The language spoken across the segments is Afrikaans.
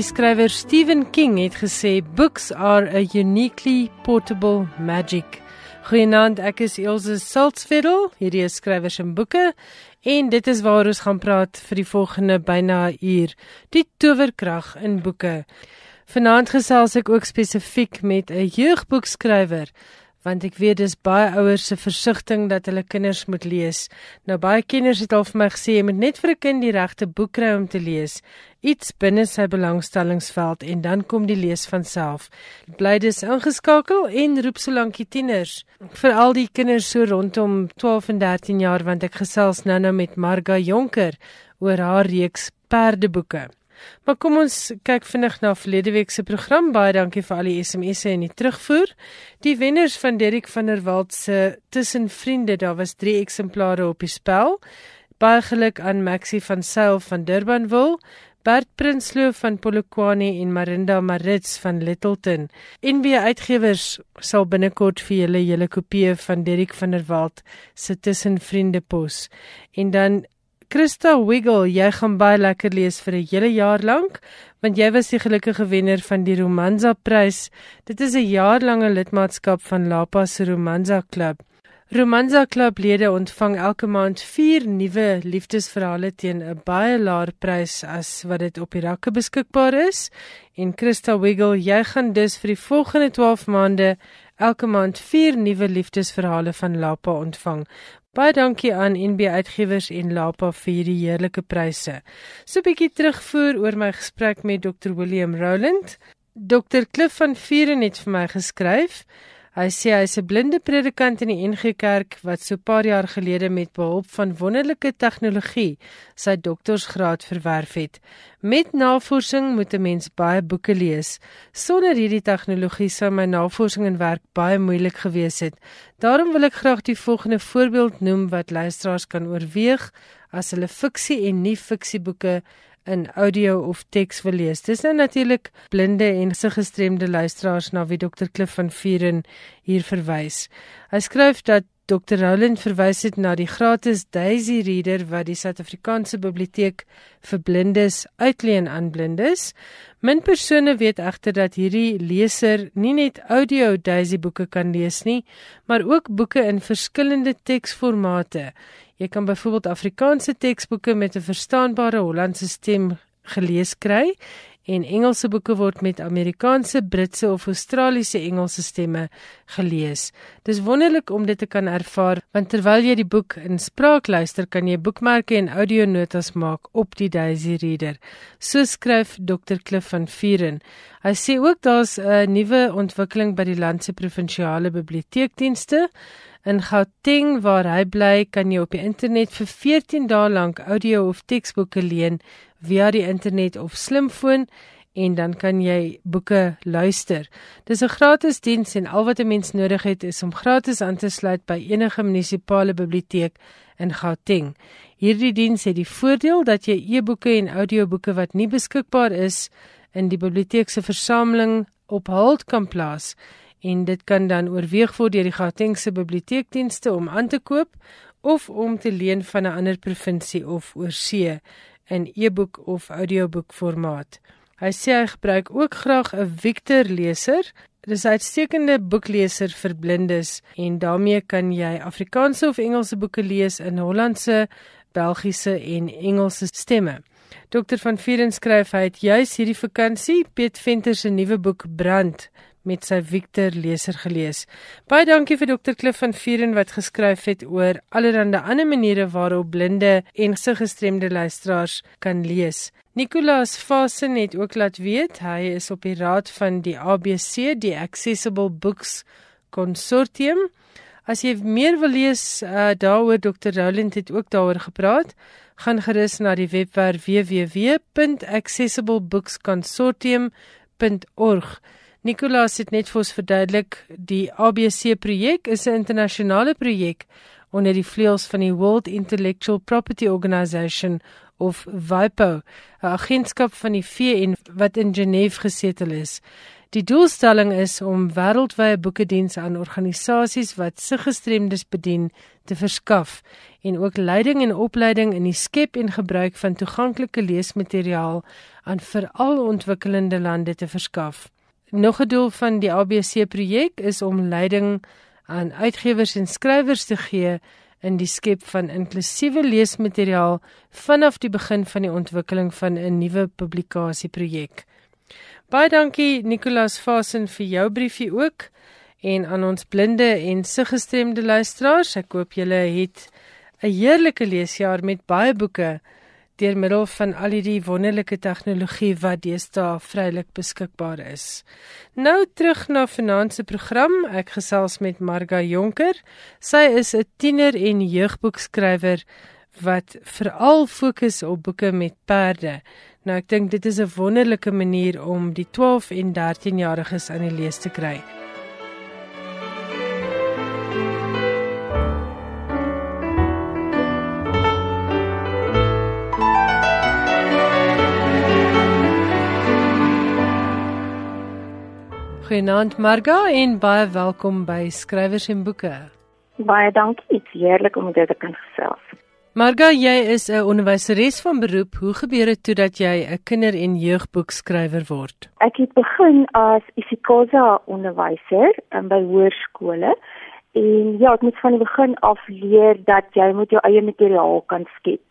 Die skrywer Stephen King het gesê books are a uniquely portable magic. Goeienaand, ek is Elsje Saltzfeld. Hierdie is skrywers en boeke en dit is waar ons gaan praat vir die volgende byna uur. Die towerkrag in boeke. Vanaand gesels ek ook spesifiek met 'n jeugboekskrywer want ek weet dis baie ouers se versigtiging dat hulle kinders moet lees. Nou baie kenners het al vir my gesê jy moet net vir 'n kind die regte boek kry om te lees, iets binne sy belangstellingsveld en dan kom die lees van self. Bly dis ingeskakel en roep solank die tieners vir al die kinders so rondom 12 en 13 jaar want ek gesels nou-nou met Marga Jonker oor haar reeks perdeboeke. Maar kom ons kyk vinnig na verlede week se program. Baie dankie vir al die SMS'e en die terugvoer. Die wenners van Derrick van der Walt se Tussen Vriende, daar was 3 eksemplare op die spel. Baie geluk aan Maxie van Sail van Durbanville. Bert Prinsloo van Polokwane en Marinda Marits van Littleton. NB Uitgewers sal binnekort vir julle julle kopieë van Derrick van der Walt se Tussen Vriende pos. En dan Christa Wiggle, jy gaan baie lekker lees vir 'n hele jaar lank, want jy was die gelukkige wenner van die Romanza Prys. Dit is 'n jaarlange lidmaatskap van Lapa se Romanza Klub. Romanza Klub lede ontvang elke maand 4 nuwe liefdesverhale teen 'n baie laer prys as wat dit op die rakke beskikbaar is. En Christa Wiggle, jy gaan dus vir die volgende 12 maande elke maand 4 nuwe liefdesverhale van Lapa ontvang. Baie dankie aan NB Uitgewers en Lapa vir hierdie heerlike pryse. So 'n bietjie terugvoer oor my gesprek met Dr William Roland. Dr Cliff van Vuren het vir my geskryf. Hy sê hy is 'n blinde predikant in die NG Kerk wat so 'n paar jaar gelede met behulp van wonderlike tegnologie sy doktorsgraad verwerf het. Met navorsing moet 'n mens baie boeke lees. Sonder hierdie tegnologie sou my navorsing en werk baie moeilik gewees het. Daarom wil ek graag die volgende voorbeeld noem wat luisteraars kan oorweeg as hulle fiksie en nie fiksieboeke in audio of teks wil lees. Dis nou natuurlik blinde en gestremde luisteraars na wie Dr Cliff van Vuren hier verwys. Hy skryf dat Dr Roland verwys het na die gratis Daisy Reader wat die Suid-Afrikaanse Biblioteek vir blindes uitleen aan blindes. Min persone weet egter dat hierdie leser nie net audio Daisy boeke kan lees nie, maar ook boeke in verskillende teksformate. Jy kan byvoorbeeld Afrikaanse teksboeke met 'n verstaanbare Hollandse stem gelees kry en Engelse boeke word met Amerikaanse, Britse of Australiese Engelse stemme gelees. Dis wonderlik om dit te kan ervaar want terwyl jy die boek in spraak luister, kan jy boekmerke en audionotas maak op die Daisy Reader. So skryf Dr Cliff van Vuren. Hy sê ook daar's 'n nuwe ontwikkeling by die land se provinsiale biblioteekdienste. In Gauteng waar hy bly, kan jy op die internet vir 14 dae lank audio of teksboeke leen via die internet of slimfoon en dan kan jy boeke luister. Dis 'n gratis diens en al wat 'n mens nodig het is om gratis aan te sluit by enige munisipale biblioteek in Gauteng. Hierdie diens het die voordeel dat jy e-boeke en audioboeke wat nie beskikbaar is in die biblioteek se versameling op hold kan plaas en dit kan dan oorweeg word deur die Gautengse biblioteekdienste om aan te koop of om te leen van 'n ander provinsie of oorsee in e-boek of audioboek formaat. Hy sê hy gebruik ook graag 'n Victor leser. Dit is 'n uitstekende boekleser vir blindes en daarmee kan jy Afrikaanse of Engelse boeke lees in Hollandse, Belgiese en Engelse stemme. Dokter van Vuren skryf hy het juis hierdie vakansie Piet Venter se nuwe boek Brand met sy Victor leser gelees. Baie dankie vir Dr Cliff van Vuren wat geskryf het oor allerlei ander maniere waarop blinde en gestremde luisteraars kan lees. Nicolaas Fasen het ook laat weet hy is op die raad van die ABC, die Accessible Books Consortium. As jy meer wil lees uh, daaroor Dr Roland het ook daaroor gepraat, gaan gerus na die webwerf www.accessiblebooksconsortium.org. Nicolaas het net vir ons verduidelik die ABC projek is 'n internasionale projek onder die vleuels van die World Intellectual Property Organization of WIPO, 'n agentskap van die VN wat in Genève gesetel is. Die doelstelling is om wêreldwye boekedienste aan organisasies wat siggestremdes bedien te verskaf en ook leiding en opleiding in die skep en gebruik van toeganklike leesmateriaal aan veral ontwikkelende lande te verskaf. Nog 'n doel van die ABC projek is om leiding aan uitgewers en skrywers te gee in die skep van inklusiewe leesmateriaal vanaf die begin van die ontwikkeling van 'n nuwe publikasieprojek. Baie dankie Nicolas Vasen vir jou briefie ook en aan ons blinde en siggestremde luisteraars. Ek hoop julle het 'n heerlike leesjaar met baie boeke deur middel van al die wonderlike tegnologie wat deesdae vrylik beskikbaar is. Nou terug na finansie program. Ek gesels met Marga Jonker. Sy is 'n tiener en jeugboekskrywer wat veral fokus op boeke met perde. Nou ek dink dit is 'n wonderlike manier om die 12 en 13 jariges aan die lees te kry. Goeienaand Marga en baie welkom by Skrywers en Boeke. Baie dankie, dit is heerlik om dit te kan gesels. Marga, jy is 'n onderwyseres van beroep. Hoe gebeur dit toe dat jy 'n kinder- en jeugboekskrywer word? Ek het begin as isiXhosa onderwyser um, by hoërskole. En ja, ek moet van die begin af leer dat jy moet jou eie materiaal kan skep.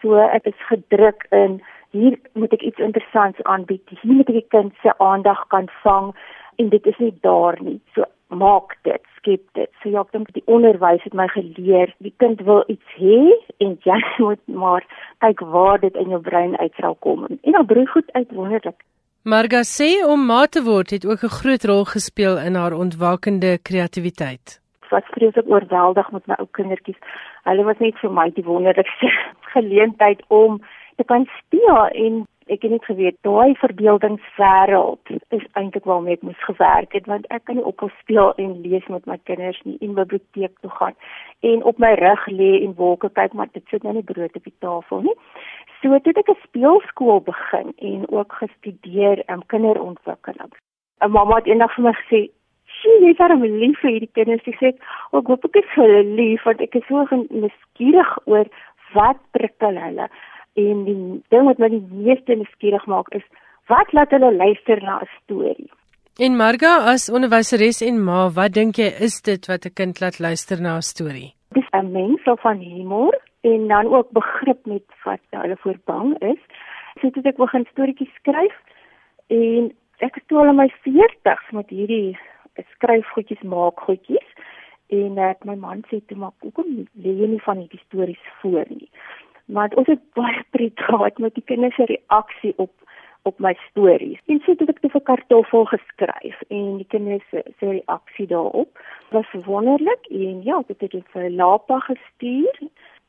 So ek is gedruk in hier moet ek iets interessants aanbied. Hier moet ek die kind se aandag kan vang en dit is nie daar nie. So maak dit, skep dit. So ja, ek dink die onderwys het my geleer, die kind wil iets hê en jy moet maar kyk waar dit in jou brein uit sal kom. En dan broei goed uit wonderlik. Marga sê om ma te word het ook 'n groot rol gespeel in haar ontwakende kreatiwiteit. Wat vreeslik oorweldig met my ou kindertjies. Hulle was net vir my die wonderlikste geleentheid om te kan speel en ek het net geweet daai verbeeldingswêreld is eintlik waarmee ek moes gewerk het want ek kan nie ophou speel en lees met my kinders nie in biblioteek toe gaan en op my rug lê en wolke kyk maar dit sit nou nie brood op die tafel nie. So toe ek 'n speelskool begin en ook gestudeer um, kinderontwikkeling. 'n mamma het eendag vir my gesê sien jy daar 'n lief vir hierdie kinders. Sy sê ek hoop ek is vir hulle lief want ek is so geskiedig oor wat prikkel hulle En die ding wat my die meeste nuuskierig maak is wat laat hulle luister na 'n storie. En Marga as onderwyseres en ma, wat dink jy is dit wat 'n kind laat luister na 'n storie? Dis 'n mens van humor en dan ook begrip met wat hulle voor bang is. So het ek begin storieetjies skryf en ek is toe al in my 40s met hierdie skryf goedjies maak goedjies en ek my man sê toe maar hoekom lê jy nie van hierdie stories voor nie maar ons het baie pret gehad met die kinders se reaksie op op my stories. En so het ek dit vir kartoffel geskryf en die kinders se se reaksie daarop was wonderlik en ja, dit het ek vir Lapa gestuur.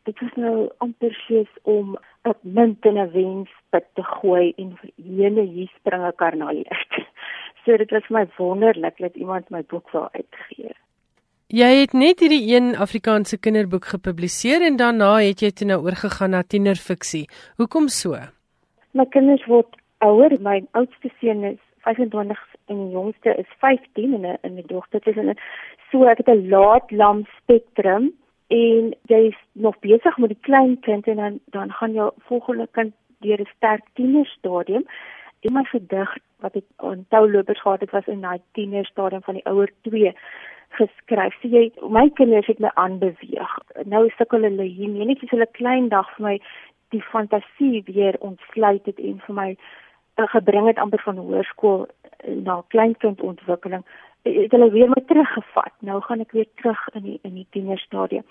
Dit was nou amper soos om 'n munt in 'n wenspit te gooi en vir hele hier spring 'n karnaal uit. So dit was my wonderlik dat iemand my boek wou uitgee. Jy het net hierdie een Afrikaanse kinderboek gepubliseer en daarna het jy toe nou oorgegaan na tienerfiksie. Hoekom so? My kinders word ouer. My oudste seun is 25 en die jongste is 15 en 'n en 'n dogter is in 'n so ek het 'n laat lam spektrum en jy is nog besig met die klein kind en dan dan gaan jou volgende kind deur 'n sterk tienerstadium. En my gedig wat ek onthou lopers gehad het was in daai tienerstadium van die ouer 2 geskryf. So jy my kinders het my aanbeweeg. Nou sukkel hulle hier nie net so 'n klein dag vir my die fantasie weer ontsluit het en vir my uh, gebring het amper van hoërskool uh, na kleinkindontwikkeling. Het hulle weer my teruggevat. Nou gaan ek weer terug in die in die tienerstadium.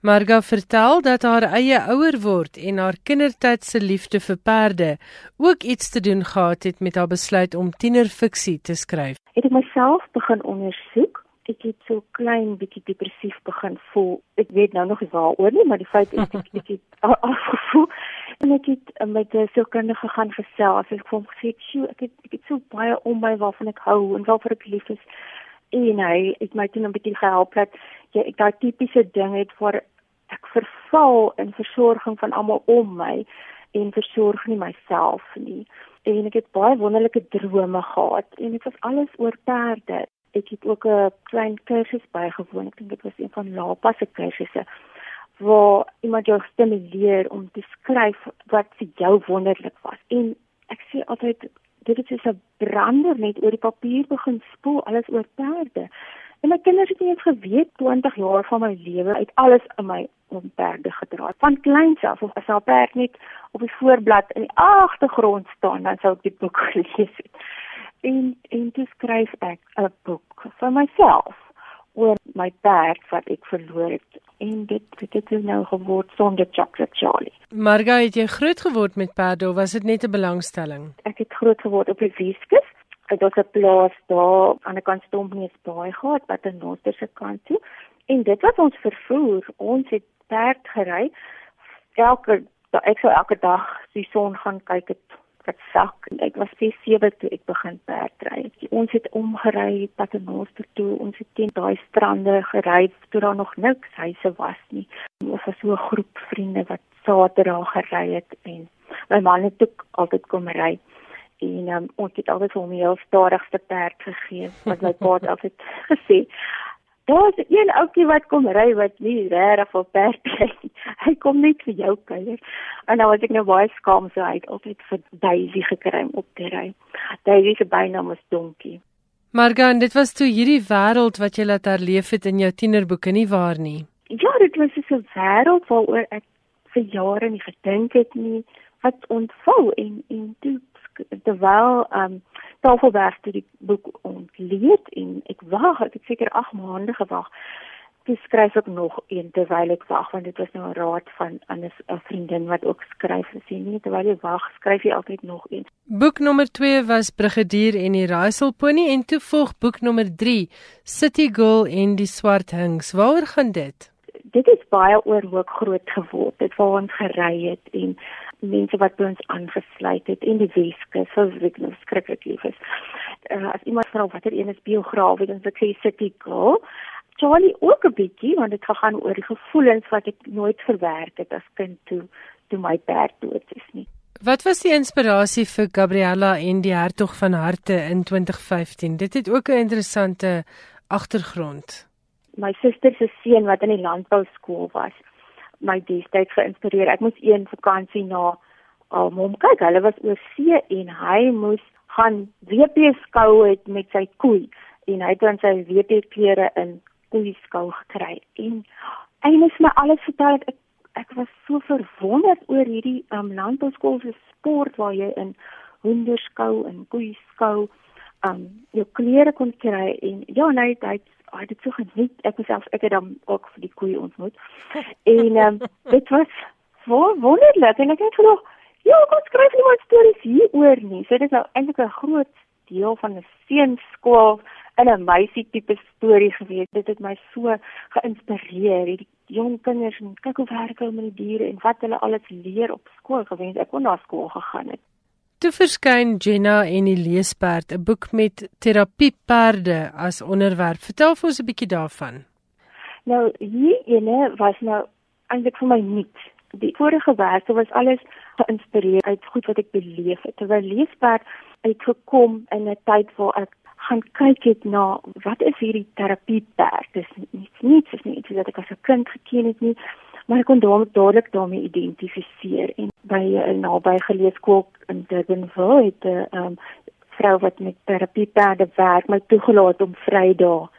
Marga vertel dat haar eie ouer word en haar kindertyd se liefde vir perde ook iets te doen gehad het met haar besluit om tienerfiksie te skryf. Het ek myself begin ondersoek ek het so klein bietjie depressief begin voel. Ek weet nou nog nie waaroor nie, maar die feit is ek ek het afgevoel en ek het uh, met 'n sielkundige gaan gesels. Ek het hom gesê, "Sjoe, ek het ek het so baie om my waarvan ek hou en waarvoor ek lief is." En hy het my toe 'n bietjie gehelp dat jy ek daai tipiese ding het waar ek verval in versorging van almal om my en versorg nie myself nie. En ek het baie wonderlike drome gehad en dit was alles oor perde. Ek het ook 'n klein kursus bygewoon. Ek dink dit was een van Lapa se kursusse waar iemand jou stimuleer om te skryf wat vir jou wonderlik was. En ek sê altyd dit is soos 'n brander net oor die papier begin spoel alles oor perde. En my kinders het nie eens geweet 20 jaar van my lewe uit alles in my om perde gedra. Van kleins af of as 'n perd net op die voorblad in die agtergrond staan, dan sou ek die boek gelees het. En en toe skryf ek 'n boek vir myself oor my perd wat ek verloor het en dit het dit nou geword sonder chocolate Charlie. Marga het jy groot geword met perde of was dit net 'n belangstelling? Ek het groot geword op die Weskus. Dit was 'n plaas daar aan die kant Stompneus Baai gehad wat aan Noorder se kant toe. En dit was ons vervoer. Ons het perd gery. Elke ek sou elke dag die son gaan kyk het wat sak. Ek was 6, 7 toe ek begin perdry. Ons het omgery Paternoster toe. Ons het teen daai strande gery toe daar nog niks huise was nie. Ons was so 'n groep vriende wat Saterdag gery het en my man het ook altyd kom ry. En um, ons het altyd vir hom die heel stadigste perd gegee wat my pa altyd gesê Daar's een ouetjie wat kom ry wat nie regtig op perd ry nie. Hy kom net vir jou kuier. En nou was ek nou baie skaam so hy het altyd vir Daisy gekry om op te ry. Daisy se bynaam was Donkie. Margan, dit was toe hierdie wêreld wat jy laat herleef het in jou tienerboeke nie waar nie. Ja, dit was so 'n wêreld waaroor ek vir jare nie gedink het nie wat ontvou en en toe terwyl um, Tafelberg toe die boek ontleed en ek wag, ek het seker 8 maande gewag. Toe skryf ek nog een terwyl ek wag want dit was nou 'n raad van 'n vriendin wat ook skryf en sê nee terwyl jy wag, skryf jy altyd nog een. Boek nommer 2 was Brigadier en die Raaiselponie en toe volg boek nommer 3 City Girl en die Swart Hings. Waaroor gaan dit? Dit is baie oor hoe ek groot geword het, waar ons gery het en mense wat by ons aangesluit het en die Weskus sou ek nou skrikkelik lief is. Uh, as iemand vra watter een is biograaf, dan sê ek City Girl. Charlie ook 'n bietjie want dit gaan oor die gevoelens wat ek nooit verwerk het as kind toe toe my perd dood is nie. Wat was die inspirasie vir Gabriella en die Hertog van Harte in 2015? Dit het ook 'n interessante agtergrond. My suster se seun wat in die landbou skool was, my destyds geïnspireer. Ek moes een vakansie na um, hom kyk. Hulle was oor see en hy moes gaan WP skou het met sy koei en hy het dan sy WP klere in koei skou gekry. En hy het my alles vertel. Ek ek was so verwonderd oor hierdie um, landbouskool se sport waar jy in hoenderskou en koei skou um jou klere kon kry en ja hy het hy het dit so geniet. Ek myself ek het dan ook vir die koeie ontmoet. En um, dit was vol wonderlik en ek het gedoog, ja, kom skryf nie maar stories hieroor nie. So dit is nou eintlik 'n groot deel van 'n seunskool in 'n meisie tipe storie gewees. Dit het my so geïnspireer. Hierdie jong kinders en kyk hoe werk hulle met die diere en wat hulle alles leer op skool gewens. Ek kon na skool gegaan het. Toe verskyn Jenna en die leesperd, 'n boek met terapieperde as onderwerp. Vertel vir ons 'n bietjie daarvan. Nou, hier ene was nou eintlik vir my nuut. Die vorige werke was alles geïnspireer uit goed wat ek beleef het. Terwyl leesperd uitgekom in 'n tyd waar ek gaan kyk het na wat is hierdie terapieperd? Dis niks niets, dis nie iets wat ek as 'n kind geken het nie maar ek kon dadelik daarmee identifiseer en by 'n naby geleë skool in Durbanville het 'n um, vrou wat met terapieperde werk my toegelaat om Vrydag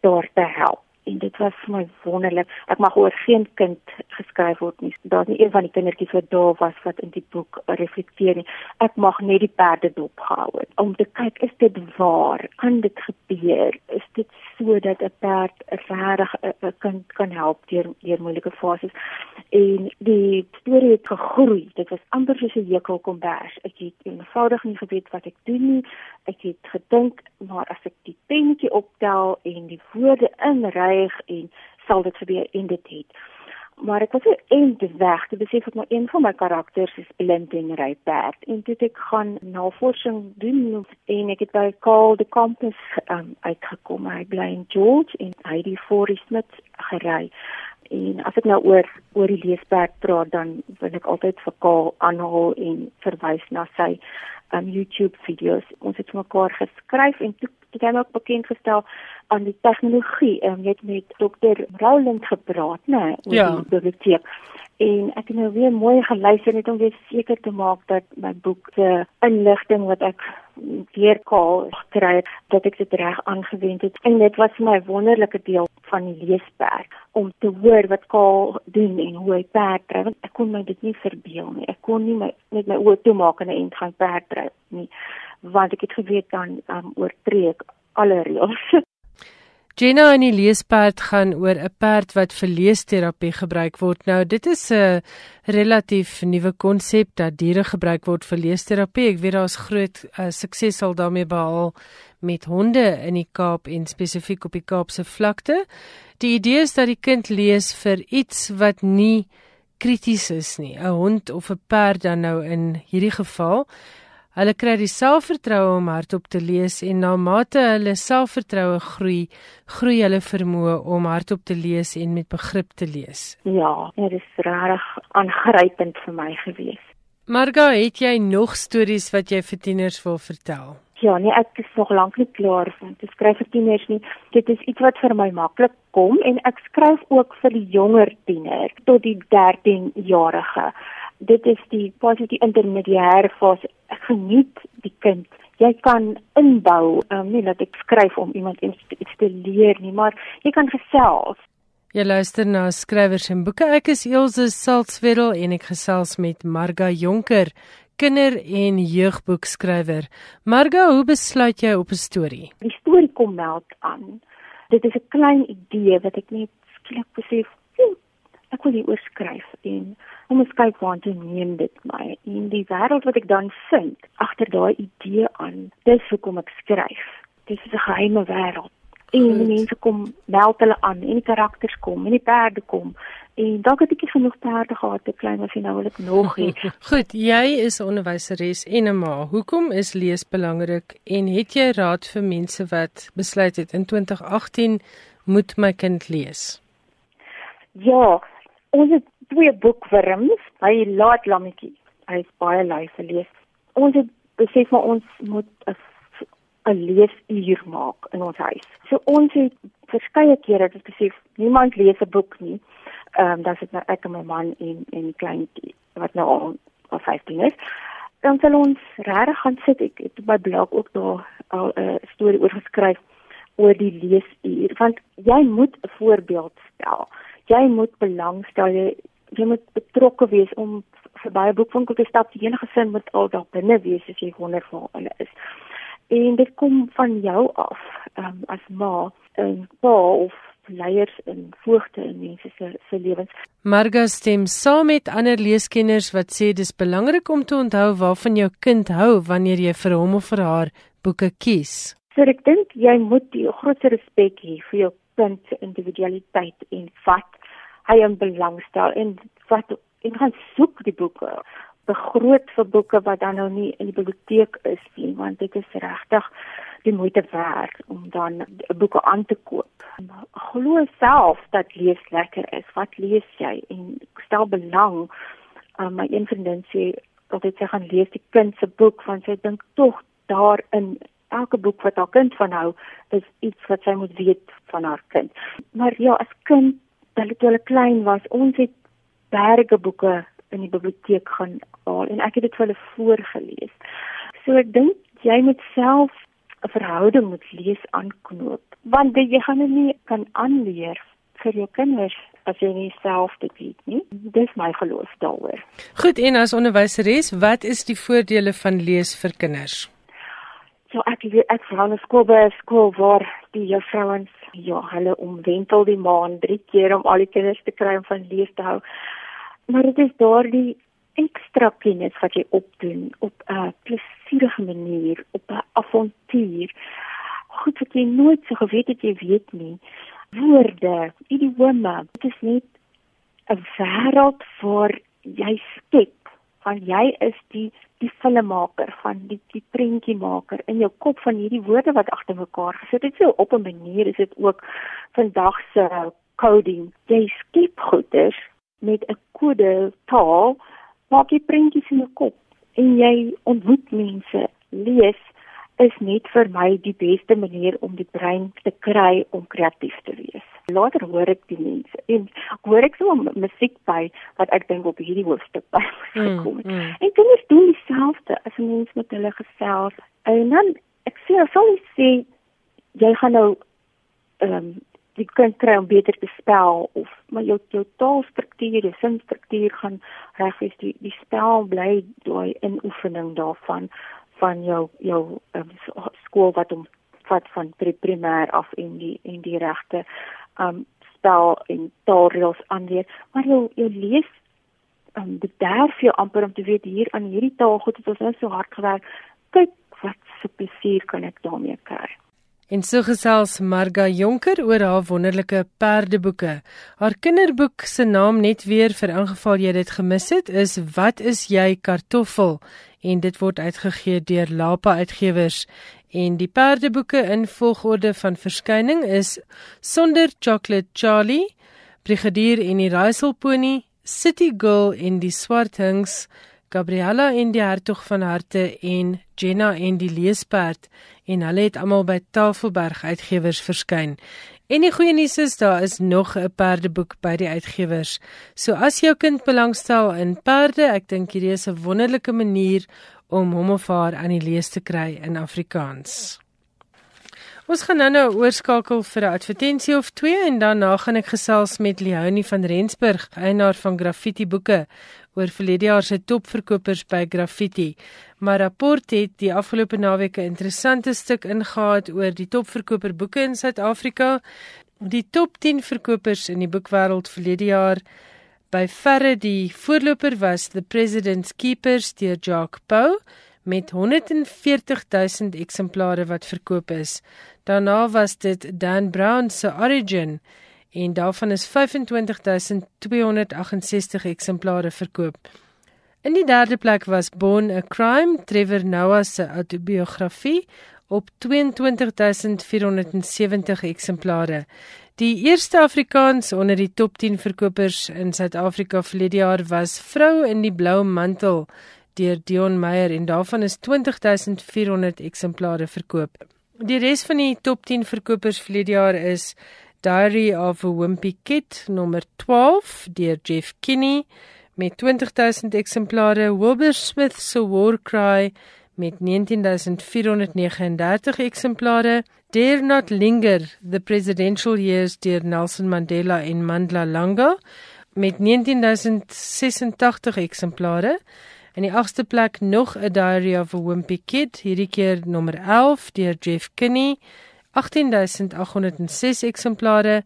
daar te help en dit was vir my wonderlik. Ek mag oor geen kind geskryf word nie. Daar's nie een van die kindertjies wat daar was wat in die boek reflekteer nie. Ek mag net die perde dopgehou het om te kyk is dit waar? Kan dit gebeur? Is dit sodat 'n perd regtig 'n kind kan help deur deur moeilike fases? En die storie het gegroei. Dit was amper soos 'n hekel kombers. Ek het eenvoudig nie geweet wat ek doen nie. Ek het gedink maar as ek die pennetjie optel en die woorde inry dreig en sal dit gebeur en dit het. Maar ek was so end weg te besef ek maar een van my karakters is blind en ry perd en dit ek gaan navorsing doen en ek het by Call the Compass um, uitgekom hy bly in George en hy die Forest Smith gery En as ek nou oor oor die leesperk praat, dan wil ek altyd vir Kaal aanhaal en verwys na sy um YouTube video's. Ons het mekaar geskryf en toe het hy ook bekend gestel aan die tegnologie. Um, jy het met dokter Roland gepraat, né, oor Ja. die biblioteek. En ek het nou weer mooi geluister net om weer seker te maak dat my boek se inligting wat ek weer kaal gekry het, dat ek dit reg aangewend het. En dit was vir my 'n wonderlike deel van die leesperk om te hoor wat Kaal doen en hoe hy perd dry. Want ek kon my dit nie verbeel nie. Ek kon nie my met my oë toemaak en 'n end gaan perd dry nie, want ek het geweet dan um, oortree ek alle reëls. Jenna en die leesperd gaan oor 'n perd wat vir leesterapie gebruik word. Nou, dit is 'n relatief nuwe konsep dat diere gebruik word vir leesterapie. Ek weet daar's groot uh, sukses al daarmee behaal met honde in die Kaap en spesifiek op die Kaapse vlakte. Die idee is dat die kind lees vir iets wat nie krities is nie. 'n Hond of 'n perd dan nou in hierdie geval. Hulle kry die selfvertroue om hardop te lees en na mate hulle selfvertroue groei, groei hulle vermoë om hardop te lees en met begrip te lees. ja, dit is regtig aangrypend vir my gewees. Marga, het jy nog stories wat jy vir tieners wil vertel? Ja, nee, ek is nog lank nie klaar om te skryf vir tieners nie. Dit is iets wat vir my maklik kom en ek skryf ook vir die jonger tiener tot die 13-jarige. Dit is die positiewe intermediêre fase. Ek geniet die kind. Jy kan inbou, um, nie dat ek skryf om iemand iets iets te leer nie, maar jy kan gesels. Jy luister na skrywers en boeke. Ek is Elsje Salzwetel en ek gesels met Marga Jonker, kinder- en jeugboekskrywer. Marga, hoe besluit jy op 'n storie? Die storie kom meld aan. Dit is 'n klein idee wat ek net skielik besef, "Hm, ek wil hier oor skryf en om eens kyk waartoe neem dit my. En die wêreld wat ek dan vind agter daai idee aan, dis hoekom ek skryf. Dis 'n geheime wêreld. En die mense kom meld hulle aan en die karakters kom en die perde kom. En dalk het ek nie genoeg perde gehad te klein as jy nou wil ek nog hê. Goed, jy is 'n onderwyseres en 'n ma. Hoekom is lees belangrik en het jy raad vir mense wat besluit het in 2018 moet my kind lees? Ja, ons het twee boekwurms. Hy laat lammetjie. Hy is baie lui vir lees. Ons het besef maar ons moet 'n 'n leesuur maak in ons huis. So ons het verskeie kere dit besef niemand lees 'n boek nie. Ehm um, dan sit nou ek en my man en en die kleintjie wat nou al, al 15 is. Dan sal ons regtig gaan sit. Ek het my blog ook daar al 'n storie oor geskryf oor die leesuur want jy moet 'n voorbeeld stel. Jy moet belangstel. Jy, jy moet betrokke wees om verby 'n boekwinkel te stap. Die hele gesin moet al daar binne wees as jy wonder waar hulle is. En dit kom van jou af, um, as ma en pa of leiers en voogte in mense se se lewens. Marga stem saam met ander leeskenners wat sê dis belangrik om te onthou waarvan jou kind hou wanneer jy vir hom of vir haar boeke kies. So ek dink jy moet die grootste respek hê vir jou kind se individualiteit en wat hy in belang stel en wat en gaan soek die boeke. Begroot vir boeke wat dan nou nie in die biblioteek is nie, want dit is regtig die moeite werd om dan boeke aan te koop. Glo self dat lees lekker is. Wat lees jy en stel belang. Um, my een vriendin sê altyd sy gaan lees die kind se boek want sy dink tog daarin elke boek wat haar kind van hou is iets wat sy moet weet van haar kind. Maar ja, as kind, hulle toe hulle klein was, ons het berge boeke in die biblioteek gaan haal en ek het dit vir hulle voorgeles. So ek dink jy moet self 'n verhouding met lees aanknoop want dit, jy gaan dit nie kan aanleer vir jou kinders as jy nie self dit weet nie. Dis my geloof daaroor. Goed, en as onderwyseres, wat is die voordele van lees vir kinders? Ja, ek weet ek vra 'n skool by 'n skool waar die juffrouens ja, hulle omwentel die maand drie keer om al die kinders te kry om van lees te hou. Maar dit is daardie ekstra kennis wat jy opdoen op 'n plesierige manier, op 'n avontuur. Goed wat jy nooit so geweet het jy weet nie. Woorde, idiome. Dit is net 'n wêreld waar jy skep van jy is die die filmmaker van die die prentjiemaker in jou kop van hierdie woorde wat agter mekaar gesit het. So op 'n manier is dit ook vandag se coding. Jy skep goeders met 'n kode taal, maak jy prentjies in jou kop en jy ontmoet mense. Lees is net vir my die beste manier om die brein te kry om kreatief te wees. Later hoor ek die mense en hoor ek so musiek by wat ek dink op hierdie hoofstuk by gekom het. Mm, mm. En kinders doen dieselfde as 'n mens met hulle gesels. En dan ek sê sou jy sê jy gaan nou ehm um, die kind kry om beter te spel of maar jou jou taalstruktuur, jou sinstruktuur gaan reg wees. Die die spel bly daai inoefening daarvan van jou jou um, skool wat om wat van primêr af in die in die regte um spel en taalreëls aanleer. Maar jou jou lees um bederf jou amper om te weet hier aan hierdie taal goed het ons nou so hard gewerk. Kyk wat se plesier kan ek daarmee kry. En so gesels Marga Jonker oor haar wonderlike perdeboeke. Haar kinderboek se naam net weer vir ingeval jy dit gemis het is Wat is jy kartoffel? En dit word uitgegee deur Lapa Uitgewers. En die perdeboeke in volgorde van verskyning is Sonder Chocolate Charlie, Brigadier en die Raaiselpony, City Girl en die Swart Hings, Gabriella en die Hertog van Harte en Jenna en die Leesperd en hulle het almal by Tafelberg Uitgewers verskyn. En die goeie nuus is daar is nog 'n perdeboek by die uitgewers. So as jou kind belangstel in perde, ek dink hierdie is 'n wonderlike manier om hom of haar aan die lees te kry in Afrikaans. Ons gaan nou nou oorskakel vir 'n advertensie of twee en daarna gaan ek gesels met Leonie van Rensburg, eienaar van Graffiti Boeke oor verlede jaar se topverkopers by Graffiti. Maar rapport het die afgelope naweek 'n interessante stuk ingehaat oor die topverkoper boeke in Suid-Afrika. Die top 10 verkopers in die boekwêreld verlede jaar by verre die voorloper was The President's Keepers deur Jacques Pau met 140000 eksemplare wat verkoop is. Daarna was dit Dan Brown se Origin en daarvan is 25268 eksemplare verkoop. In die derde plek was Born a Crime, Trevor Noah se autobiografie op 22470 eksemplare. Die eerste Afrikaans onder die top 10 verkopers in Suid-Afrika verlede jaar was Vrou in die blou mantel deur Dion Meyer en daarvan is 20400 eksemplare verkoop. Die res van die top 10 verkopers verlede jaar is Diary of a Wimpy Kid nommer 12 deur Jeff Kinney met 20000 eksemplare. Wilbur Smith se War Cry met 19439 eksemplare. Dare Not Linger The Presidential Years deur Nelson Mandela en Mandla Langa met 19086 eksemplare. In die agste plek nog 'n Diary of a Wimpy Kid, hierdie keer nommer 11 deur Jeff Kinney 18806 eksemplare.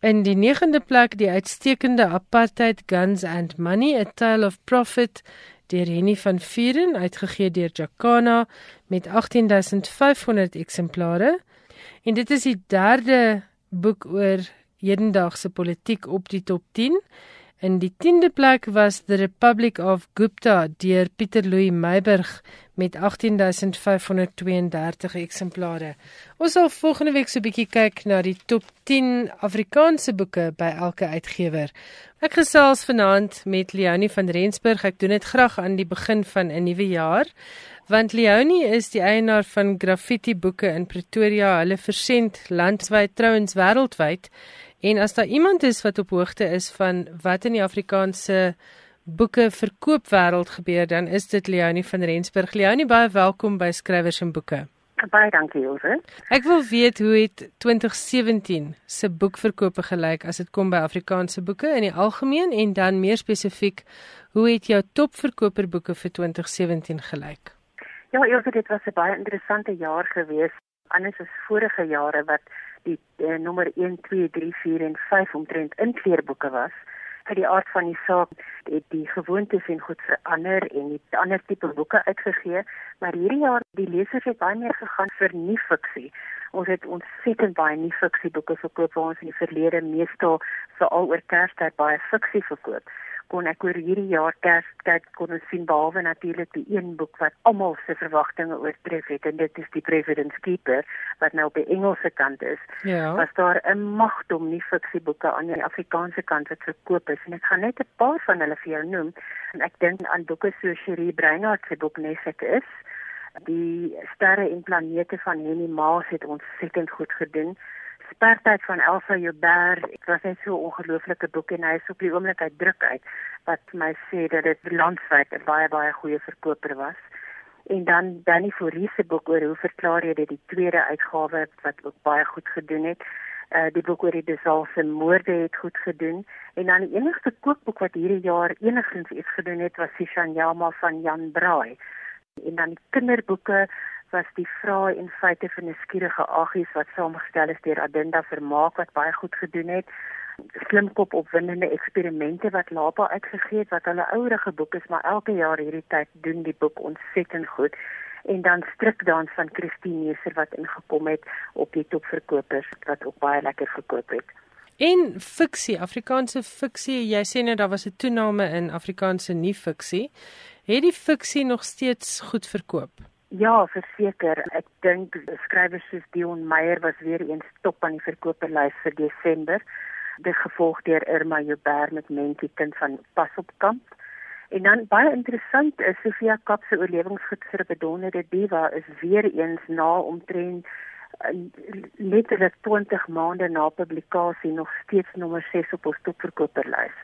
In die 9de plek die uitstekende Apartheid Guns and Money: A Tale of Profit deur Henny van Vuren uitgegee deur Jacana met 18500 eksemplare. En dit is die derde boek oor hedendaagse politiek op die top 10. In die 10de plek was The Republic of Gupta deur Pieter Louw Meiburg met 18532 eksemplare. Ons sal volgende week so 'n bietjie kyk na die top 10 Afrikaanse boeke by elke uitgewer. Ek gesels vanaand met Leonie van Rensburg. Ek doen dit graag aan die begin van 'n nuwe jaar. Want Leonie is die eienaar van Graffiti Boeke in Pretoria. Hulle versend landwyd, trouens wêreldwyd. En as daar iemand is wat op hoogte is van wat in die Afrikaanse boeke verkoop wêreld gebeur, dan is dit Leonie van Rensburg. Leonie, baie welkom by Skrywers en Boeke. Baie dankie, Jose. Ek wil weet hoe het 2017 se boekverkope gelyk as dit kom by Afrikaanse boeke in die algemeen en dan meer spesifiek, hoe het jou topverkoper boeke vir 2017 gelyk? Ja, Jose, dit was 'n baie interessante jaar gewees. Anders as vorige jare wat die uh, nommer 1, 2, 3, 4 en 5 omtrent in kleerboeke was. Uit die aard van die saak het die gewoontes en goed verander en het ander tipe boeke uitgegee, maar hierdie jaar die lesers het baie meer gegaan vir nuwe fiksie. Ons het ontsettend baie nuwe fiksieboeke verkoop waar ons in die verlede meestal veral oor Kerstyd baie fiksie verkoop. Kon ek oor hierdie jaar Kerstyd kon ons sien behalwe natuurlik die een boek wat almal se verwagtinge oortref het en dit is die President's Keeper wat nou op die Engelse kant is. Ja. Was daar 'n magdom nie fiksieboeke aan die Afrikaanse kant wat verkoop is en ek gaan net 'n paar van hulle vir jou noem. En ek dink aan boeke so Cherie Breinhardt se boek Nesek is. Die sterre en planete van Henny Maas het ontsettend goed gedoen spertyd van Elsa Joubert. Dit was net so 'n ongelooflike boek en hy is op die oomblik uit druk uit wat my sê dat dit landwyd 'n baie baie goeie verkoper was. En dan Danny Fourie se boek oor hoe verklaar jy dit die tweede uitgawe wat ook baie goed gedoen het. Uh die boek oor die Desalse moorde het goed gedoen en dan die enigste kookboek wat hierdie jaar enigstens iets gedoen het was Sishanyama van Jan Braai. En dan die kinderboeke was die vrae en feite van 'n skierige aggies wat saamgestel is deur Adinda Vermaak wat baie goed gedoen het. Slimkop opwindende eksperimente wat Lapa uitgegee het wat hulle ouerige boek is, maar elke jaar hierdie tyd doen die boek ontsettend goed. En dan Strikdans van Christine Neser wat ingekom het op die topverkopers wat ook baie lekker verkoop het. En fiksie, Afrikaanse fiksie, jy sê net daar was 'n toename in Afrikaanse nie fiksie. Het die fiksie nog steeds goed verkoop? Ja, verseker. Ek dink skrywers soos Dion Meyer was weer eens top aan die verkoopelys vir Desember. Dit gevolg deur Irma Joubert met Mentjie kind van Pas op kamp. En dan baie interessant is Sofia Kap se oorlewingsgids vir 'n bedonderde diva is weer eens na omtrent eh, letterlik 20 maande na publikasie nog steeds nommer 6 op ons topverkoperlys.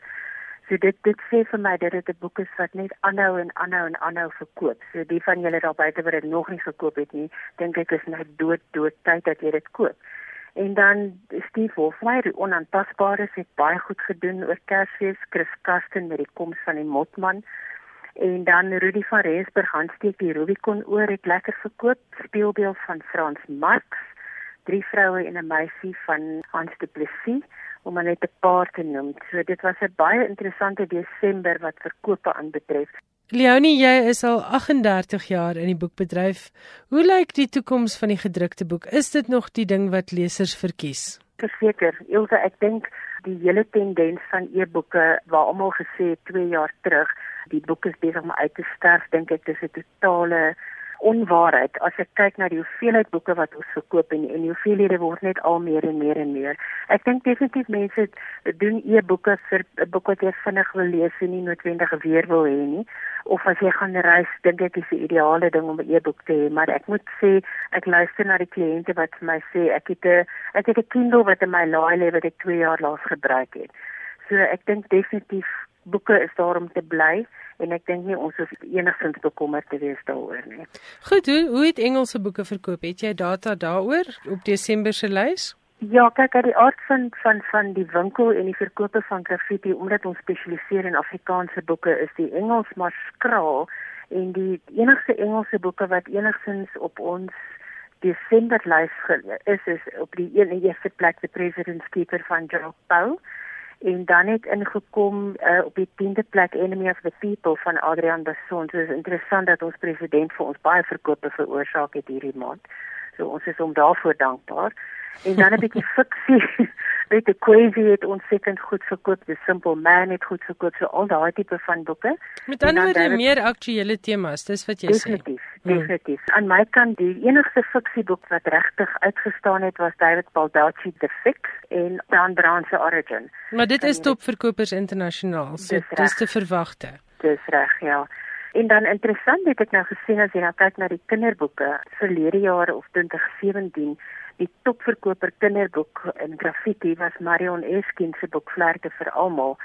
So dit dit sê vir my dat dit 'n boek is wat net aanhou en aanhou en aanhou verkoop. So die van julle daar buite wat dit nog nie gekoop het nie, dink ek is net dood dood tyd dat jy dit koop. En dan Steve Hofmeyr, die onaantastbare, het baie goed gedoen oor Kersfees, Chris Kasten met die koms van die Motman. En dan Rudy van Rensburg, handsteek die Rubicon oor het lekker verkoop, speelbeeld van Frans Marx, drie vroue en 'n meisie van Hans Du Plessis om net 'n paar te noem. So dit was 'n baie interessante Desember wat verkope aanbetref. Leonie, jy is al 38 jaar in die boekbedryf. Hoe lyk die toekoms van die gedrukte boek? Is dit nog die ding wat lesers verkies? Verseker, Ilse, ek dink die hele tendens van e-boeke waar almal gesê het 2 jaar terug, die boek is besig om uit te sterf, dink ek dis 'n totale onwaarheid as ek kyk na die hoeveelheid boeke wat ons verkoop en en die hoeveelhede word net al meer en meer en meer. Ek dink definitief mense doen e-boeke vir 'n boek wat jy vinnig wil lees en nie noodwendig weer wil hê nie. Of as jy gaan reis, dink ek is die ideale ding om 'n e-boek te hê, maar ek moet sê ek luister na die kliënte wat vir my sê ek het 'n ek het 'n Kindle wat in my laai lê wat ek 2 jaar laas gebruik het. So ek dink definitief boeke is daar om te bly en ek dink nie ons hoef enigstens bekommerd te wees daaroor nie. Goed, hoe hoe het Engelse boeke verkoop? Het jy data daaroor op Desember se lys? Ja, kyk uit die aard van van van die winkel en die verkope van graffiti omdat ons spesialiseer in Afrikaanse boeke is die Engels maar skraal en die enigste Engelse boeke wat enigstens op ons Desember lys is is op die een eerste plek The President's Keeper van Joe Paul en dan het ingekom uh, op die 10de plek Enemy of the People van Adrian Basson. So is interessant dat ons president vir ons baie verkope veroorsaak het hierdie maand. So ons is hom daarvoor dankbaar. En dan 'n bietjie fiksie. Weet die Crazy het ontsettend goed verkoop. The Simple Man het goed verkoop. So al daai tipe van boeke. Met ander woorde meer aktuelle temas, dis wat jy definitief, sê. Definitief, definitief. Aan my kant die enigste fiksieboek wat regtig uitgestaan het was David Baldacci The Fix en Dan Brown se Origin. Maar dit is topverkopers internasionaal. So dis, dis te verwagte. Dis reg, ja. En dan interessant het ek nou gesien as jy nou kyk na die kinderboeke verlede jaar of 2017 die topverkoper kinderboek in graffiti was Marion Eskin se boek Vlerke vir almal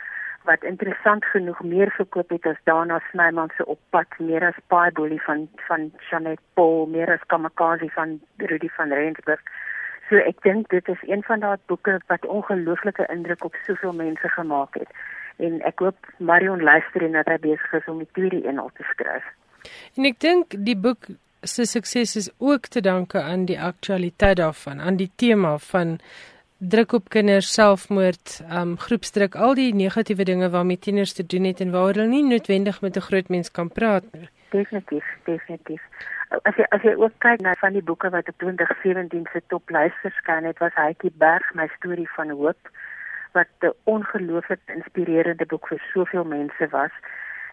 wat interessant genoeg meer verkoop het as Dana Snyman se Oppad, meer as Paai Bolie van van Janet Paul, meer as Kamakazi van Rudy van Rensburg. So ek dink dit is een van daardie boeke wat ongelooflike indruk op soveel mense gemaak het. En ek hoop Marion luister en dat hy besig is om die tweede een al te skryf. En ek dink die boek se sukses is ook te danke aan die aktualiteit daarvan, aan die tema van druk op kinders, selfmoord, um groepsdruk, al die negatiewe dinge waarmee tieners te doen het en waar hulle nie noodwendig met 'n groot mens kan praat nie. Definitief, definitief. As jy as jy ook kyk na van die boeke wat op 2017 se toplys verskyn het, was Hytjie Berg, my storie van hoop wat 'n ongelooflik inspirerende boek vir soveel mense was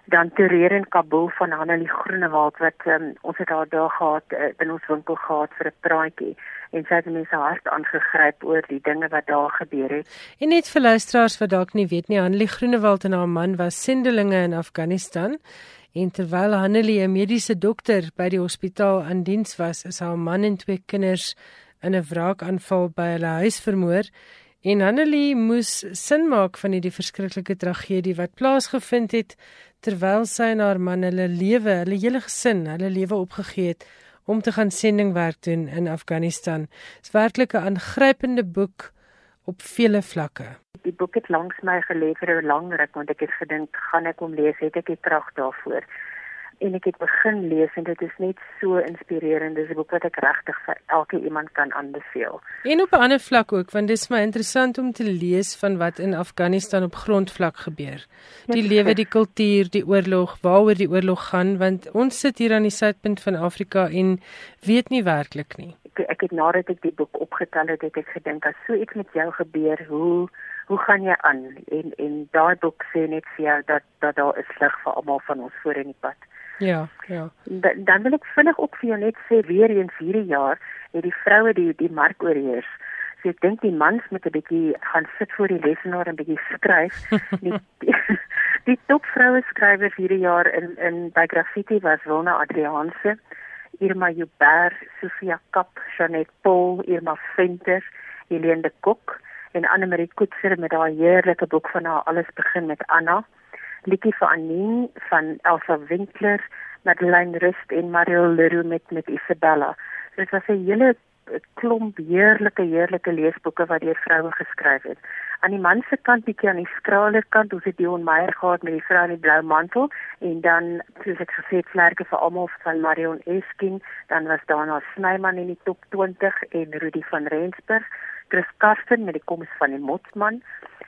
dan Terreer in Kabul van Hanelie Groenewald wat um, ons het daar daar gehad uh, in ons winkel gehad vir 'n praatjie en sy het mense hart aangegryp oor die dinge wat daar gebeur het. En net vir luisteraars wat dalk nie weet nie, Hanelie Groenewald en haar man was sendelinge in Afghanistan. En terwyl Hanelie 'n mediese dokter by die hospitaal aan diens was, is haar man en twee kinders in 'n wraakaanval by hulle huis vermoor. En Hanelie moes sin maak van hierdie verskriklike tragedie wat plaasgevind het terwyl sy en haar man hulle lewe, hulle hele gesin, hulle lewe opgegee het om te gaan sendingwerk doen in Afghanistan. Dit is werklik 'n aangrypende boek op vele vlakke. Die boek het langs my gelê vir 'n lang ruk want ek het gedink, gaan ek hom lees, het ek die krag daarvoor en ek het begin lees en dit is net so inspirerend. Dis 'n boek wat ek regtig vir elke iemand kan aanbeveel. En op 'n ander vlak ook, want dit is my interessant om te lees van wat in Afghanistan op grondvlak gebeur. Die ja, lewe, die kultuur, die oorlog, waaroor die oorlog gaan, want ons sit hier aan die suidpunt van Afrika en weet nie werklik nie. Ek ek het nadat ek die boek opgetel het, het ek gedink as so iets met jou gebeur, hoe hoe gaan jy aan? En en daai boek sê net vir jou dat dat daar is lig vir almal van ons voor in die pad. Ja, ja. Da, dan wil ek vinnig ook vir jou net sê weer eens hierdie jaar het die vroue die die mark oorheers. So ek dink die mans moet 'n bietjie gaan sit voor die lesenaar en bietjie skryf. die die, die top vroue skrywers hierdie jaar in in by graffiti was Wilna Adrianse, Irma Joubert, Sofia Kap, Janet Paul, Irma Venter, Helene de Kok en Anne Marie Koetser met haar heerlike boek van haar alles begin met Anna liedjie vir Annie van Elsa Winkler, Madeleine Rust en Mario Leroux met met Isabella. So dit was 'n hele klomp heerlike heerlike leesboeke wat deur vroue geskryf het. Aan die man se kant bietjie aan die skrale kant, ons het Dion Meyer gehad met die vrou in die blou mantel en dan soos ek gesê het, vlerke vir almal van Marion Eskin, dan was daar nog Snyman in die top 20 en Rudy van Rensburg, Chris Karsten met die koms van die Motsman.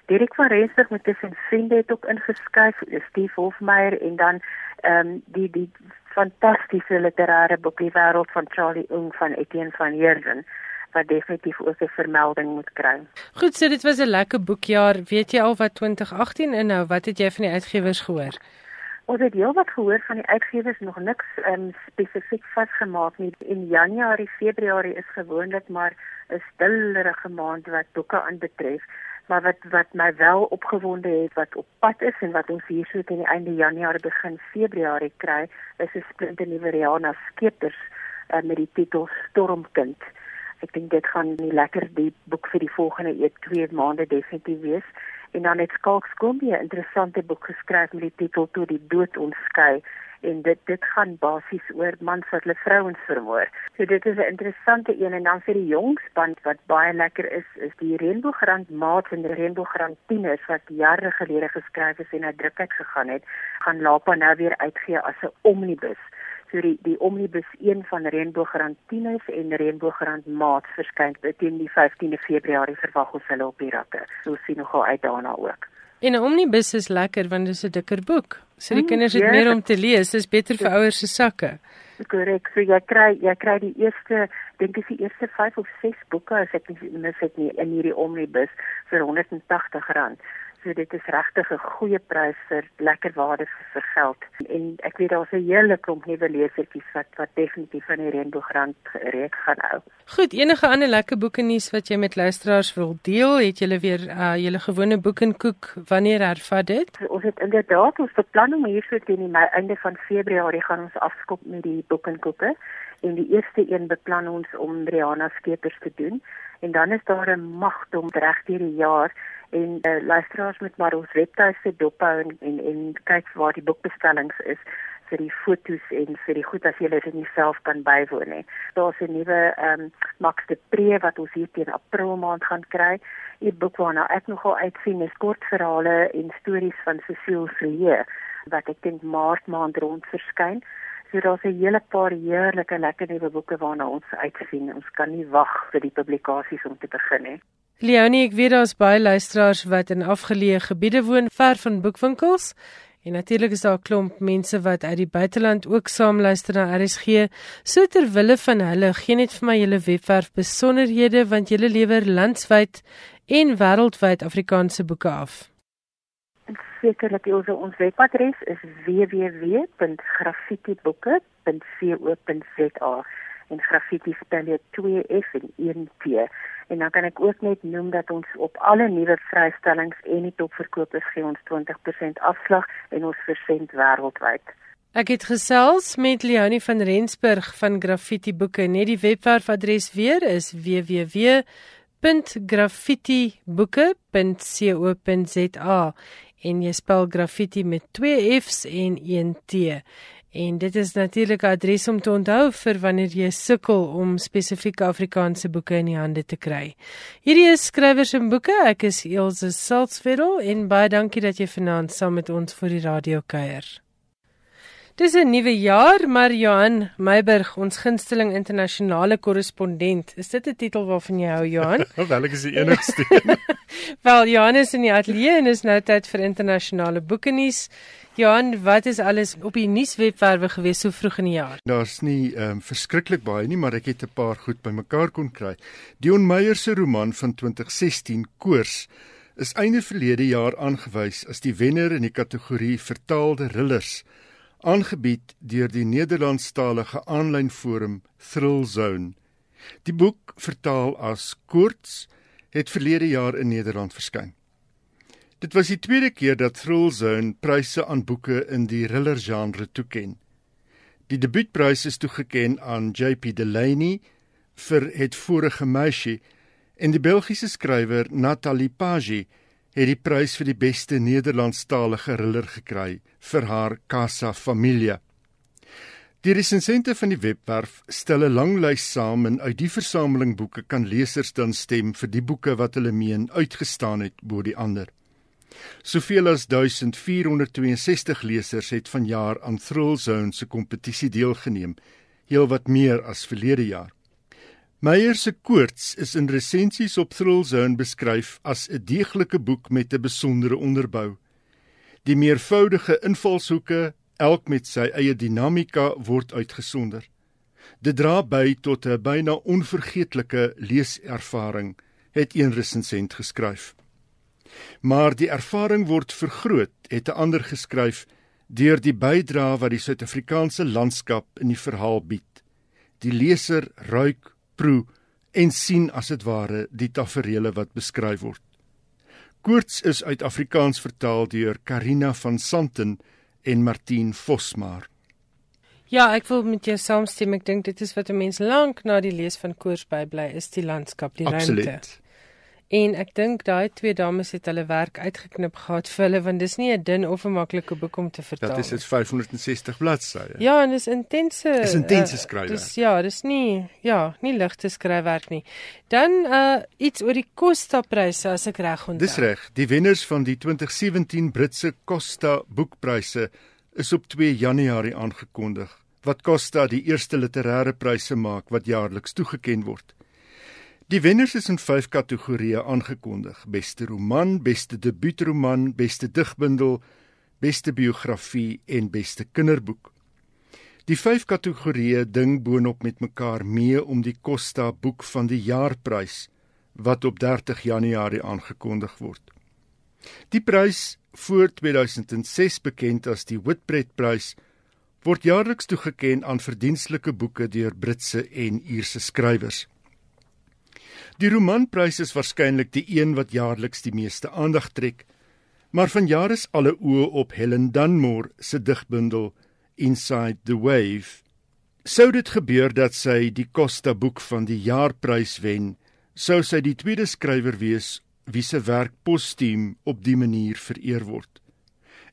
Dirk van Rensburg met tussen vriende het ook ingeskryf, Steve Hofmeyer en dan ehm um, die die fantastiese literêre boek Die wêreld van Charlie Ung van Etienne van Heerden wat definitief ook 'n vermelding moet kry. Goed, so dit was 'n lekker boekjaar. Weet jy al wat 2018 inhou? Wat het jy van die uitgewers gehoor? Ons het heel wat gehoor van die uitgewers, nog niks um, spesifiek vasgemaak nie. In Januarie, Februarie is gewoonlik maar 'n stillerige maand wat boeke aanbetref maar wat wat my wel opgewonde het wat op pad is en wat ons hier so teen die einde Januarie begin Februarie kry is 'n splinte nuwe Rihanna Skeepers uh, met die titel Stormkind. Ek dink dit gaan nie lekker die boek vir die volgende 2 maande definitief wees en dan het Skalk Skombie 'n interessante boek geskryf met die titel Toe die dood ons skei en dit dit gaan basies oor mans wat hulle vrouens vermoor. So dit is 'n interessante een en dan vir die jong span wat baie lekker is is die Reënboogrand Maats en die Reënboogrand Tieners wat jare gelede geskryf is en na druk uit gegaan het, gaan Lapa nou weer uitgee as 'n omnibus. So die die omnibus 1 van Reënboogrand Tieners en Reënboogrand Maats verskyn teen die 15de Februarie verwag ons hulle op die rakke. So sien nogal uit daarna ook. En 'n omnibus is lekker want dit is 'n dikker boek. So die mm, kinders het ja. meer om te lees. Dit is beter vir ouers se sakke. Korrek. So jy kry jy kry die eerste dink ek die eerste 5 of 6 boeke as ek nie mis het nie in hierdie omnibus vir R180. So dit is regtig 'n goeie prys vir lekker waarde vir geld. En ek weet daar's 'n hele klomp nuwe lesertjies wat wat definitief van die Reënboogrand reek gaan hou. Goed, enige ander lekker boeke nuus wat jy met luisteraars wil deel? Het julle weer uh julle gewone boek en koek wanneer hervat dit? Ons het inderdaad ons beplanning hier vir teen die einde van Februarie gaan ons afskop met die boek en koeke. En die eerste een beplan ons om Rihanna Skeepers te doen en dan is daar 'n magdom reg deur die jaar en uh, luisteraars moet maar ons webtuiste dophou en, en en kyk waar die boekbestellings is vir die fotos en vir die goed as jy dit nie self kan bywoon nie. Daar's 'n nuwe ehm um, Max de Pre wat ons hier teen April maand gaan kry. 'n Boek waarna ek nogal uitsien is kortverhale en stories van Cecile Freer wat ek dink Maart maand rond verskyn. So daar's 'n hele paar heerlike lekker nuwe boeke waarna ons uitsien. Ons kan nie wag vir die publikasies om te begin nie. Leonie, ek weet daar's baie luisteraars wat in afgeleë gebiede woon, ver van boekwinkels. En natuurlik is daar 'n klomp mense wat uit die buiteland ook saam luister na RSG. So ter wille van hulle, gee net vir my julle webwerf besonderhede want julle lewer landwyd en wêreldwyd Afrikaanse boeke af? Sekerlik, ons webadres is www.graffitiboeke.co.za en graffiti spel jy 2F en 1T. En dan kan ek ook net noem dat ons op alle nuwe vrystellings en die topverkopers gee ons 20% afslag en ons versend wêreldwyd. Ek het gesels met Leonie van Rensburg van Graffiti Boeke. Net die webwerfadres weer is www.graffitiboeke.co.za en jy spel graffiti met 2 F's en 1 T. En dit is natuurlik 'n adres om te onthou vir wanneer jy sukkel om spesifieke Afrikaanse boeke in die hande te kry. Hierdie is skrywers en boeke. Ek is Elsje Salzwetel en baie dankie dat jy vanaand saam met ons vir die radio kuier. Dis 'n nuwe jaar, maar Johan Meiburg, ons gunsteling internasionale korrespondent. Is dit 'n titel waarvan jy hou, Johan? Wel, ek is die enigste. Wel, Johan is in die ateljee en is nou tyd vir internasionale boeke nuus. Johan, wat is alles op die nuuswebwerwe gewees so vroeg in die jaar? Daar's nie ehm um, verskriklik baie nie, maar ek het 'n paar goed bymekaar kon kry. Dion Meyer se roman van 2016, Koors, is einde verlede jaar aangewys as die wenner in die kategorie vertaalde thrillers, aangebied deur die Nederlandstalige aanlyn forum Thrill Zone. Die boek, vertaal as Koorts, het verlede jaar in Nederland verskyn. Dit was die tweede keer dat Thrillzone pryse aan boeke in die thriller genre toeken. Die debuutprys is toegeken aan JP Delaney vir Het vorige meisie en die Belgiese skrywer Nathalie Page het die prys vir die beste Nederlandstalige thriller gekry vir haar Casa Familia. Die resensente van die webwerf stel 'n lang lys saam en uit die versameling boeke kan lesers dan stem vir die boeke wat hulle meen uitgestaan het bo die ander. Soveel as 1462 lesers het vanjaar aan Thrillzone se kompetisie deelgeneem, heelwat meer as verlede jaar. Meyer se koorts is in resensies op Thrillzone beskryf as 'n deeglike boek met 'n besondere onderbou. Die meervoudige invalshoeke, elk met sy eie dinamika, word uitgesonder. Dit dra by tot 'n byna onvergeetlike leeservaring, het een resensent geskryf. Maar die ervaring word vergroot, het 'n ander geskryf, deur die bydrae wat die Suid-Afrikaanse landskap in die verhaal bied. Die leser ruik, proe en sien as dit ware die tafereele wat beskryf word. Koorts is uit Afrikaans vertaal deur Karina van Santen en Martien Vosmaar. Ja, ek wil met jou saamstem. Ek dink dit is wat 'n mens lank na die lees van Koors bybly is die landskap, die Absoluut. ruimte. En ek dink daai twee dames het hulle werk uitgeknip gehad vir hulle want dis nie 'n dun of 'n maklike boek om te vertaal. Dit is dit 560 bladsye. Ja, en dis intense. Dis intense uh, skryfwerk. Dis ja, dis nie ja, nie ligte skryfwerk nie. Dan uh iets oor die Costa pryse as ek reg onthou. Dis reg. Die wenners van die 2017 Britse Costa boekpryse is op 2 Januarie aangekondig. Wat Costa die eerste literêre pryse maak wat jaarliks toegekend word. Die wenners is in 5 kategorieë aangekondig: beste roman, beste debuutroman, beste digbundel, beste biografie en beste kinderboek. Die 5 kategorieë ding boonop met mekaar mee om die Costa boek van die jaarprys wat op 30 Januarie aangekondig word. Die prys voor 2006 bekend as die Whitbread prys word jaarliks toegekend aan verdienstelike boeke deur Britse en Ierse skrywers. Die romanprys is waarskynlik die een wat jaarliks die meeste aandag trek, maar vanjaar is alle oë op Helen Dunmore se digbundel Inside the Wave. Sou dit gebeur dat sy die Costa boek van die jaarprys wen, sou sy die tweede skrywer wees wie se werk postuum op die manier vereer word.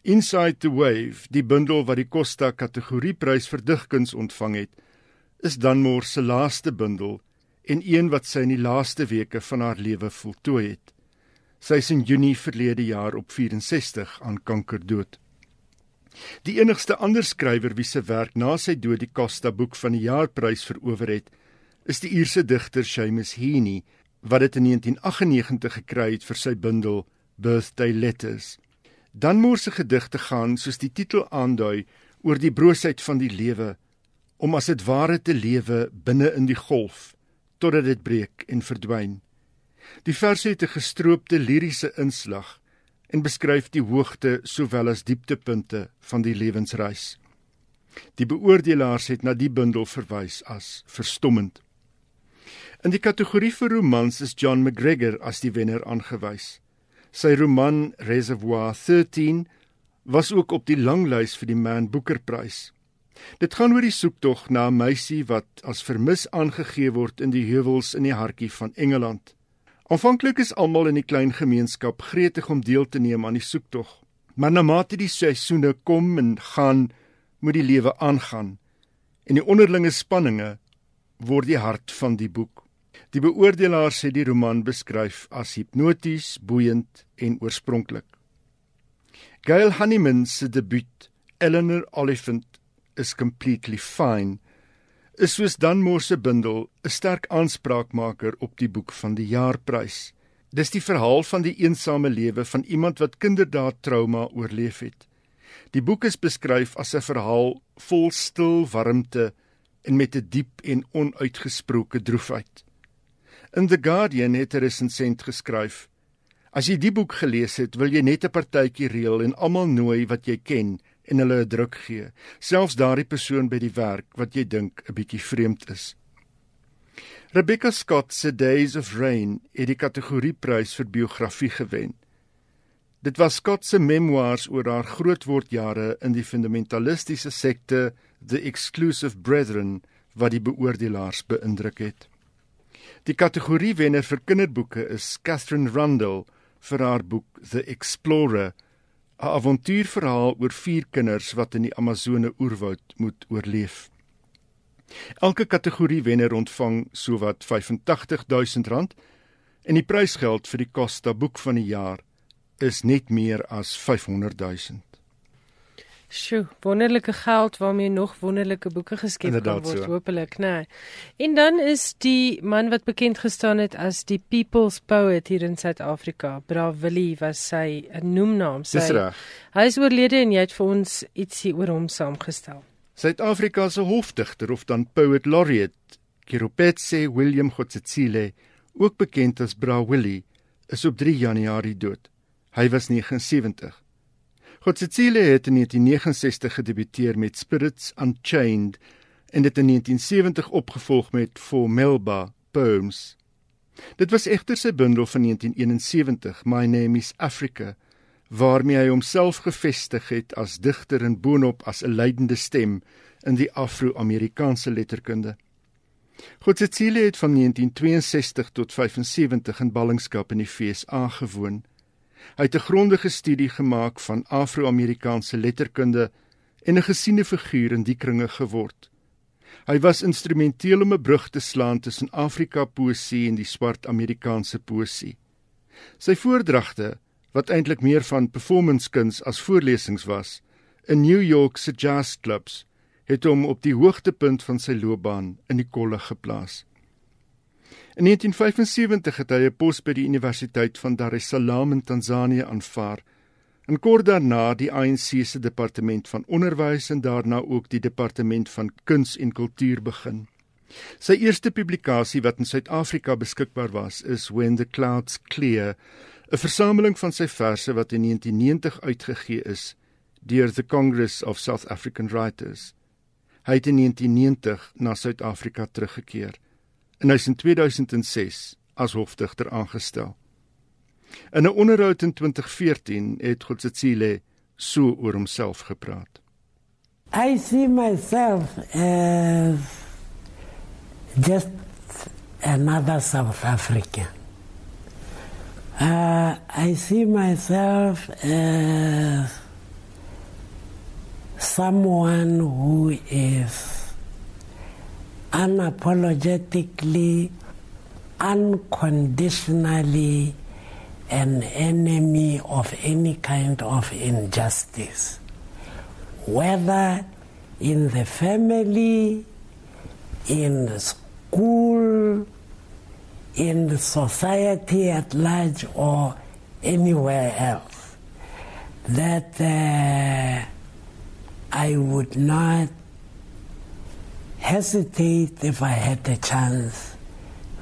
Inside the Wave, die bundel wat die Costa kategorieprys vir digkuns ontvang het, is Dunmore se laaste bundel en een wat sy in die laaste weke van haar lewe voltooi het. Sy is in Junie verlede jaar op 64 aan kanker dood. Die enigste ander skrywer wie se werk na sy dood die Costa boek van die jaarprys verower het, is die Ierse digter Seamus Heaney wat dit in 1998 gekry het vir sy bundel Birthday Letters. Danmoor se gedigte gaan soos die titel aandui oor die broosheid van die lewe om as dit ware te lewe binne in die golf totdat dit breek en verdwyn. Die verse het 'n gestroopte liriese inslag en beskryf die hoogte sowel as dieptepunte van die lewensreis. Die beoordelaars het na die bundel verwys as verstommend. In die kategorie vir romans is John McGregor as die wenner aangewys. Sy roman Reservoir 13 was ook op die langlys vir die Man Booker Prys. Dit gaan oor die soektog na 'n meisie wat as vermis aangegee word in die heuwels in die hartjie van Engeland. Aanvanklik is almal in die klein gemeenskap gretig om deel te neem aan die soektog, maar na mate die seisoene kom en gaan, moet die lewe aangaan en die onderlinge spanninge word die hart van die boek. Die beoordelaars het die roman beskryf as hipnoties, boeiend en oorspronklik. Gail Honeyman se debuut, Eleanor Oliphant, is completely fine. Is soos Dunmore se bundel 'n sterk aanspraakmaker op die boek van die jaarprys. Dis die verhaal van die eensame lewe van iemand wat kinderdaad trauma oorleef het. Die boek is beskryf as 'n verhaal vol stil warmte en met 'n diep en onuitgesproke droefheid. In The Guardian het 'n resensent geskryf: As jy die boek gelees het, wil jy net 'n partytjie reël en almal nooi wat jy ken en hulle 'n druk gee, selfs daardie persoon by die werk wat jy dink 'n bietjie vreemd is. Rebecca Scott se Days of Rain het die kategorieprys vir biografie gewen. Dit was Scott se memoirs oor haar grootwordjare in die fundamentalistiese sekte The Exclusive Brethren wat die beoordelaars beïndruk het. Die kategoriewenner vir kinderboeke is Catherine Rundle vir haar boek The Explorer, 'n avontuurverhaal oor vier kinders wat in die Amazone oerwoud moet oorleef. Elke kategorie wenner ontvang sowat R85000 en die prysgeld vir die Costa boek van die jaar is net meer as 500000. Sjoe, wonderlike geld waarmee nog wonderlike boeke geskep Inderdaad kan word, so. hopelik, né? Nee. En dan is die man wat bekend gestaan het as die People's Poet hier in Suid-Afrika, Bra Willie was sy noemnaam. Sy, Dis reg. Hy is oorlede en jy het vir ons ietsie oor hom saamgestel. Suid-Afrika se hofdigter of dan poet laureate, Kiropetse William Gotsetsile, ook bekend as Bra Willie, is op 3 Januarie dood. Hy was 79. Gotsetsile het in 1969 gedebuteer met Spirits Unchained en dit in 1970 opgevolg met For Melba Poems. Dit was egter sy bundel van 1971, My Name is Africa, waarmee hy homself gevestig het as digter en boonop as 'n leidende stem in die Afro-Amerikaanse letterkunde. Godsetsile het van 1962 tot 75 in ballingskap in die FSA gewoon. Hy het 'n grondige studie gemaak van Afro-Amerikaanse letterkunde en 'n gesiene figuur in die kringe geword. Hy was instrumenteel om 'n brug te slaan tussen Afrika poësie en die swart Amerikaanse poësie. Sy voordragte, wat eintlik meer van performance kuns as voorlesings was, in New York se jazz clubs, het hom op die hoogtepunt van sy loopbaan in die kolle geplaas. In 1975 het hy 'n pos by die Universiteit van Dar es Salaam in Tansanië aanvaar. En kort daarna die ANC se departement van onderwys en daarna ook die departement van kuns en kultuur begin. Sy eerste publikasie wat in Suid-Afrika beskikbaar was, is When the Clouds Clear, 'n versameling van sy verse wat in 1990 uitgegee is deur the Congress of South African Writers. Hy het in 1990 na Suid-Afrika teruggekeer en hy is in 2006 as hofdigter aangestel. In 'n onderhoud in 2014 het Godsetsile so oor homself gepraat. I see myself as just another South African. Uh, I see myself as someone who is unapologetically, unconditionally an enemy of any kind of injustice, whether in the family, in the school, in the society at large, or anywhere else. That uh, I would not hesitate if I had the chance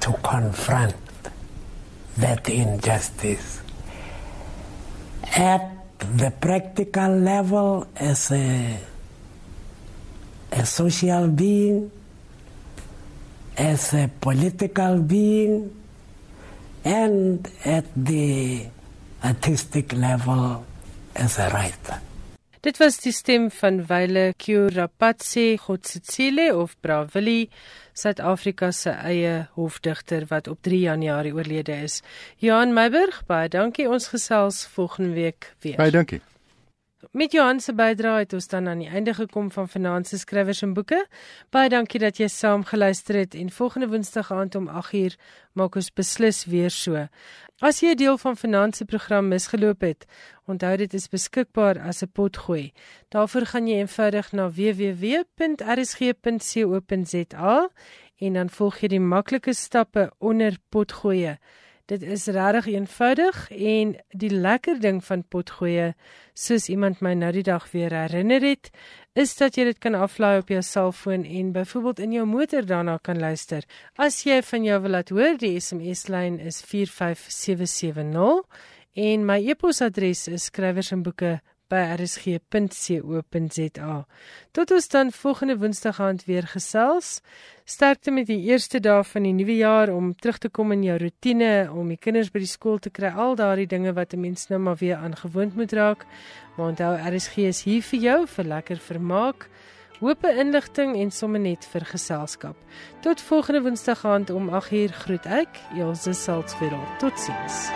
to confront that injustice. At the practical level, as a, a social being, as a political being, and at the artistic level as a writer. Dit was die stem van Wile Kurapatse Godsitsile of Bravili, Suid-Afrika se eie hofdigter wat op 3 Januarie oorlede is. Johan Meiburg, baie dankie. Ons gesels volgende week weer. Baie dankie. Met Johan se bydrae het ons dan aan die einde gekom van Finanse Skrywers en Boeke. Baie dankie dat jy saam geluister het en volgende Woensdag aand om 8uur maak ons beslis weer so. As jy 'n deel van Finanse program misgeloop het, onthou dit is beskikbaar as 'n potgooi. Daarvoor gaan jy eenvoudig na www.rsg.co.za en dan volg jy die maklike stappe onder potgooi. Dit is regtig eenvoudig en die lekker ding van potgoeie, soos iemand my nou die dag weer herinner het, is dat jy dit kan aflaai op jou selfoon en byvoorbeeld in jou motor daarna kan luister. As jy van jou wil laat hoor, die SMS lyn is 45770 en my e-posadres is skrywersenboeke by rsg.co.za. Tot ons dan volgende Woensdag aand weer gesels. Sterkte met die eerste dae van die nuwe jaar om terug te kom in jou rotine, om die kinders by die skool te kry, al daardie dinge wat 'n mens nou maar weer aangewoond moet raak. Maar onthou RSG is hier vir jou vir lekker vermaak. Hoope inligting en sommer net vir geselskap. Tot volgende Woensdag aand om 8uur groet ek, Elsje Salzwetel. Totsiens.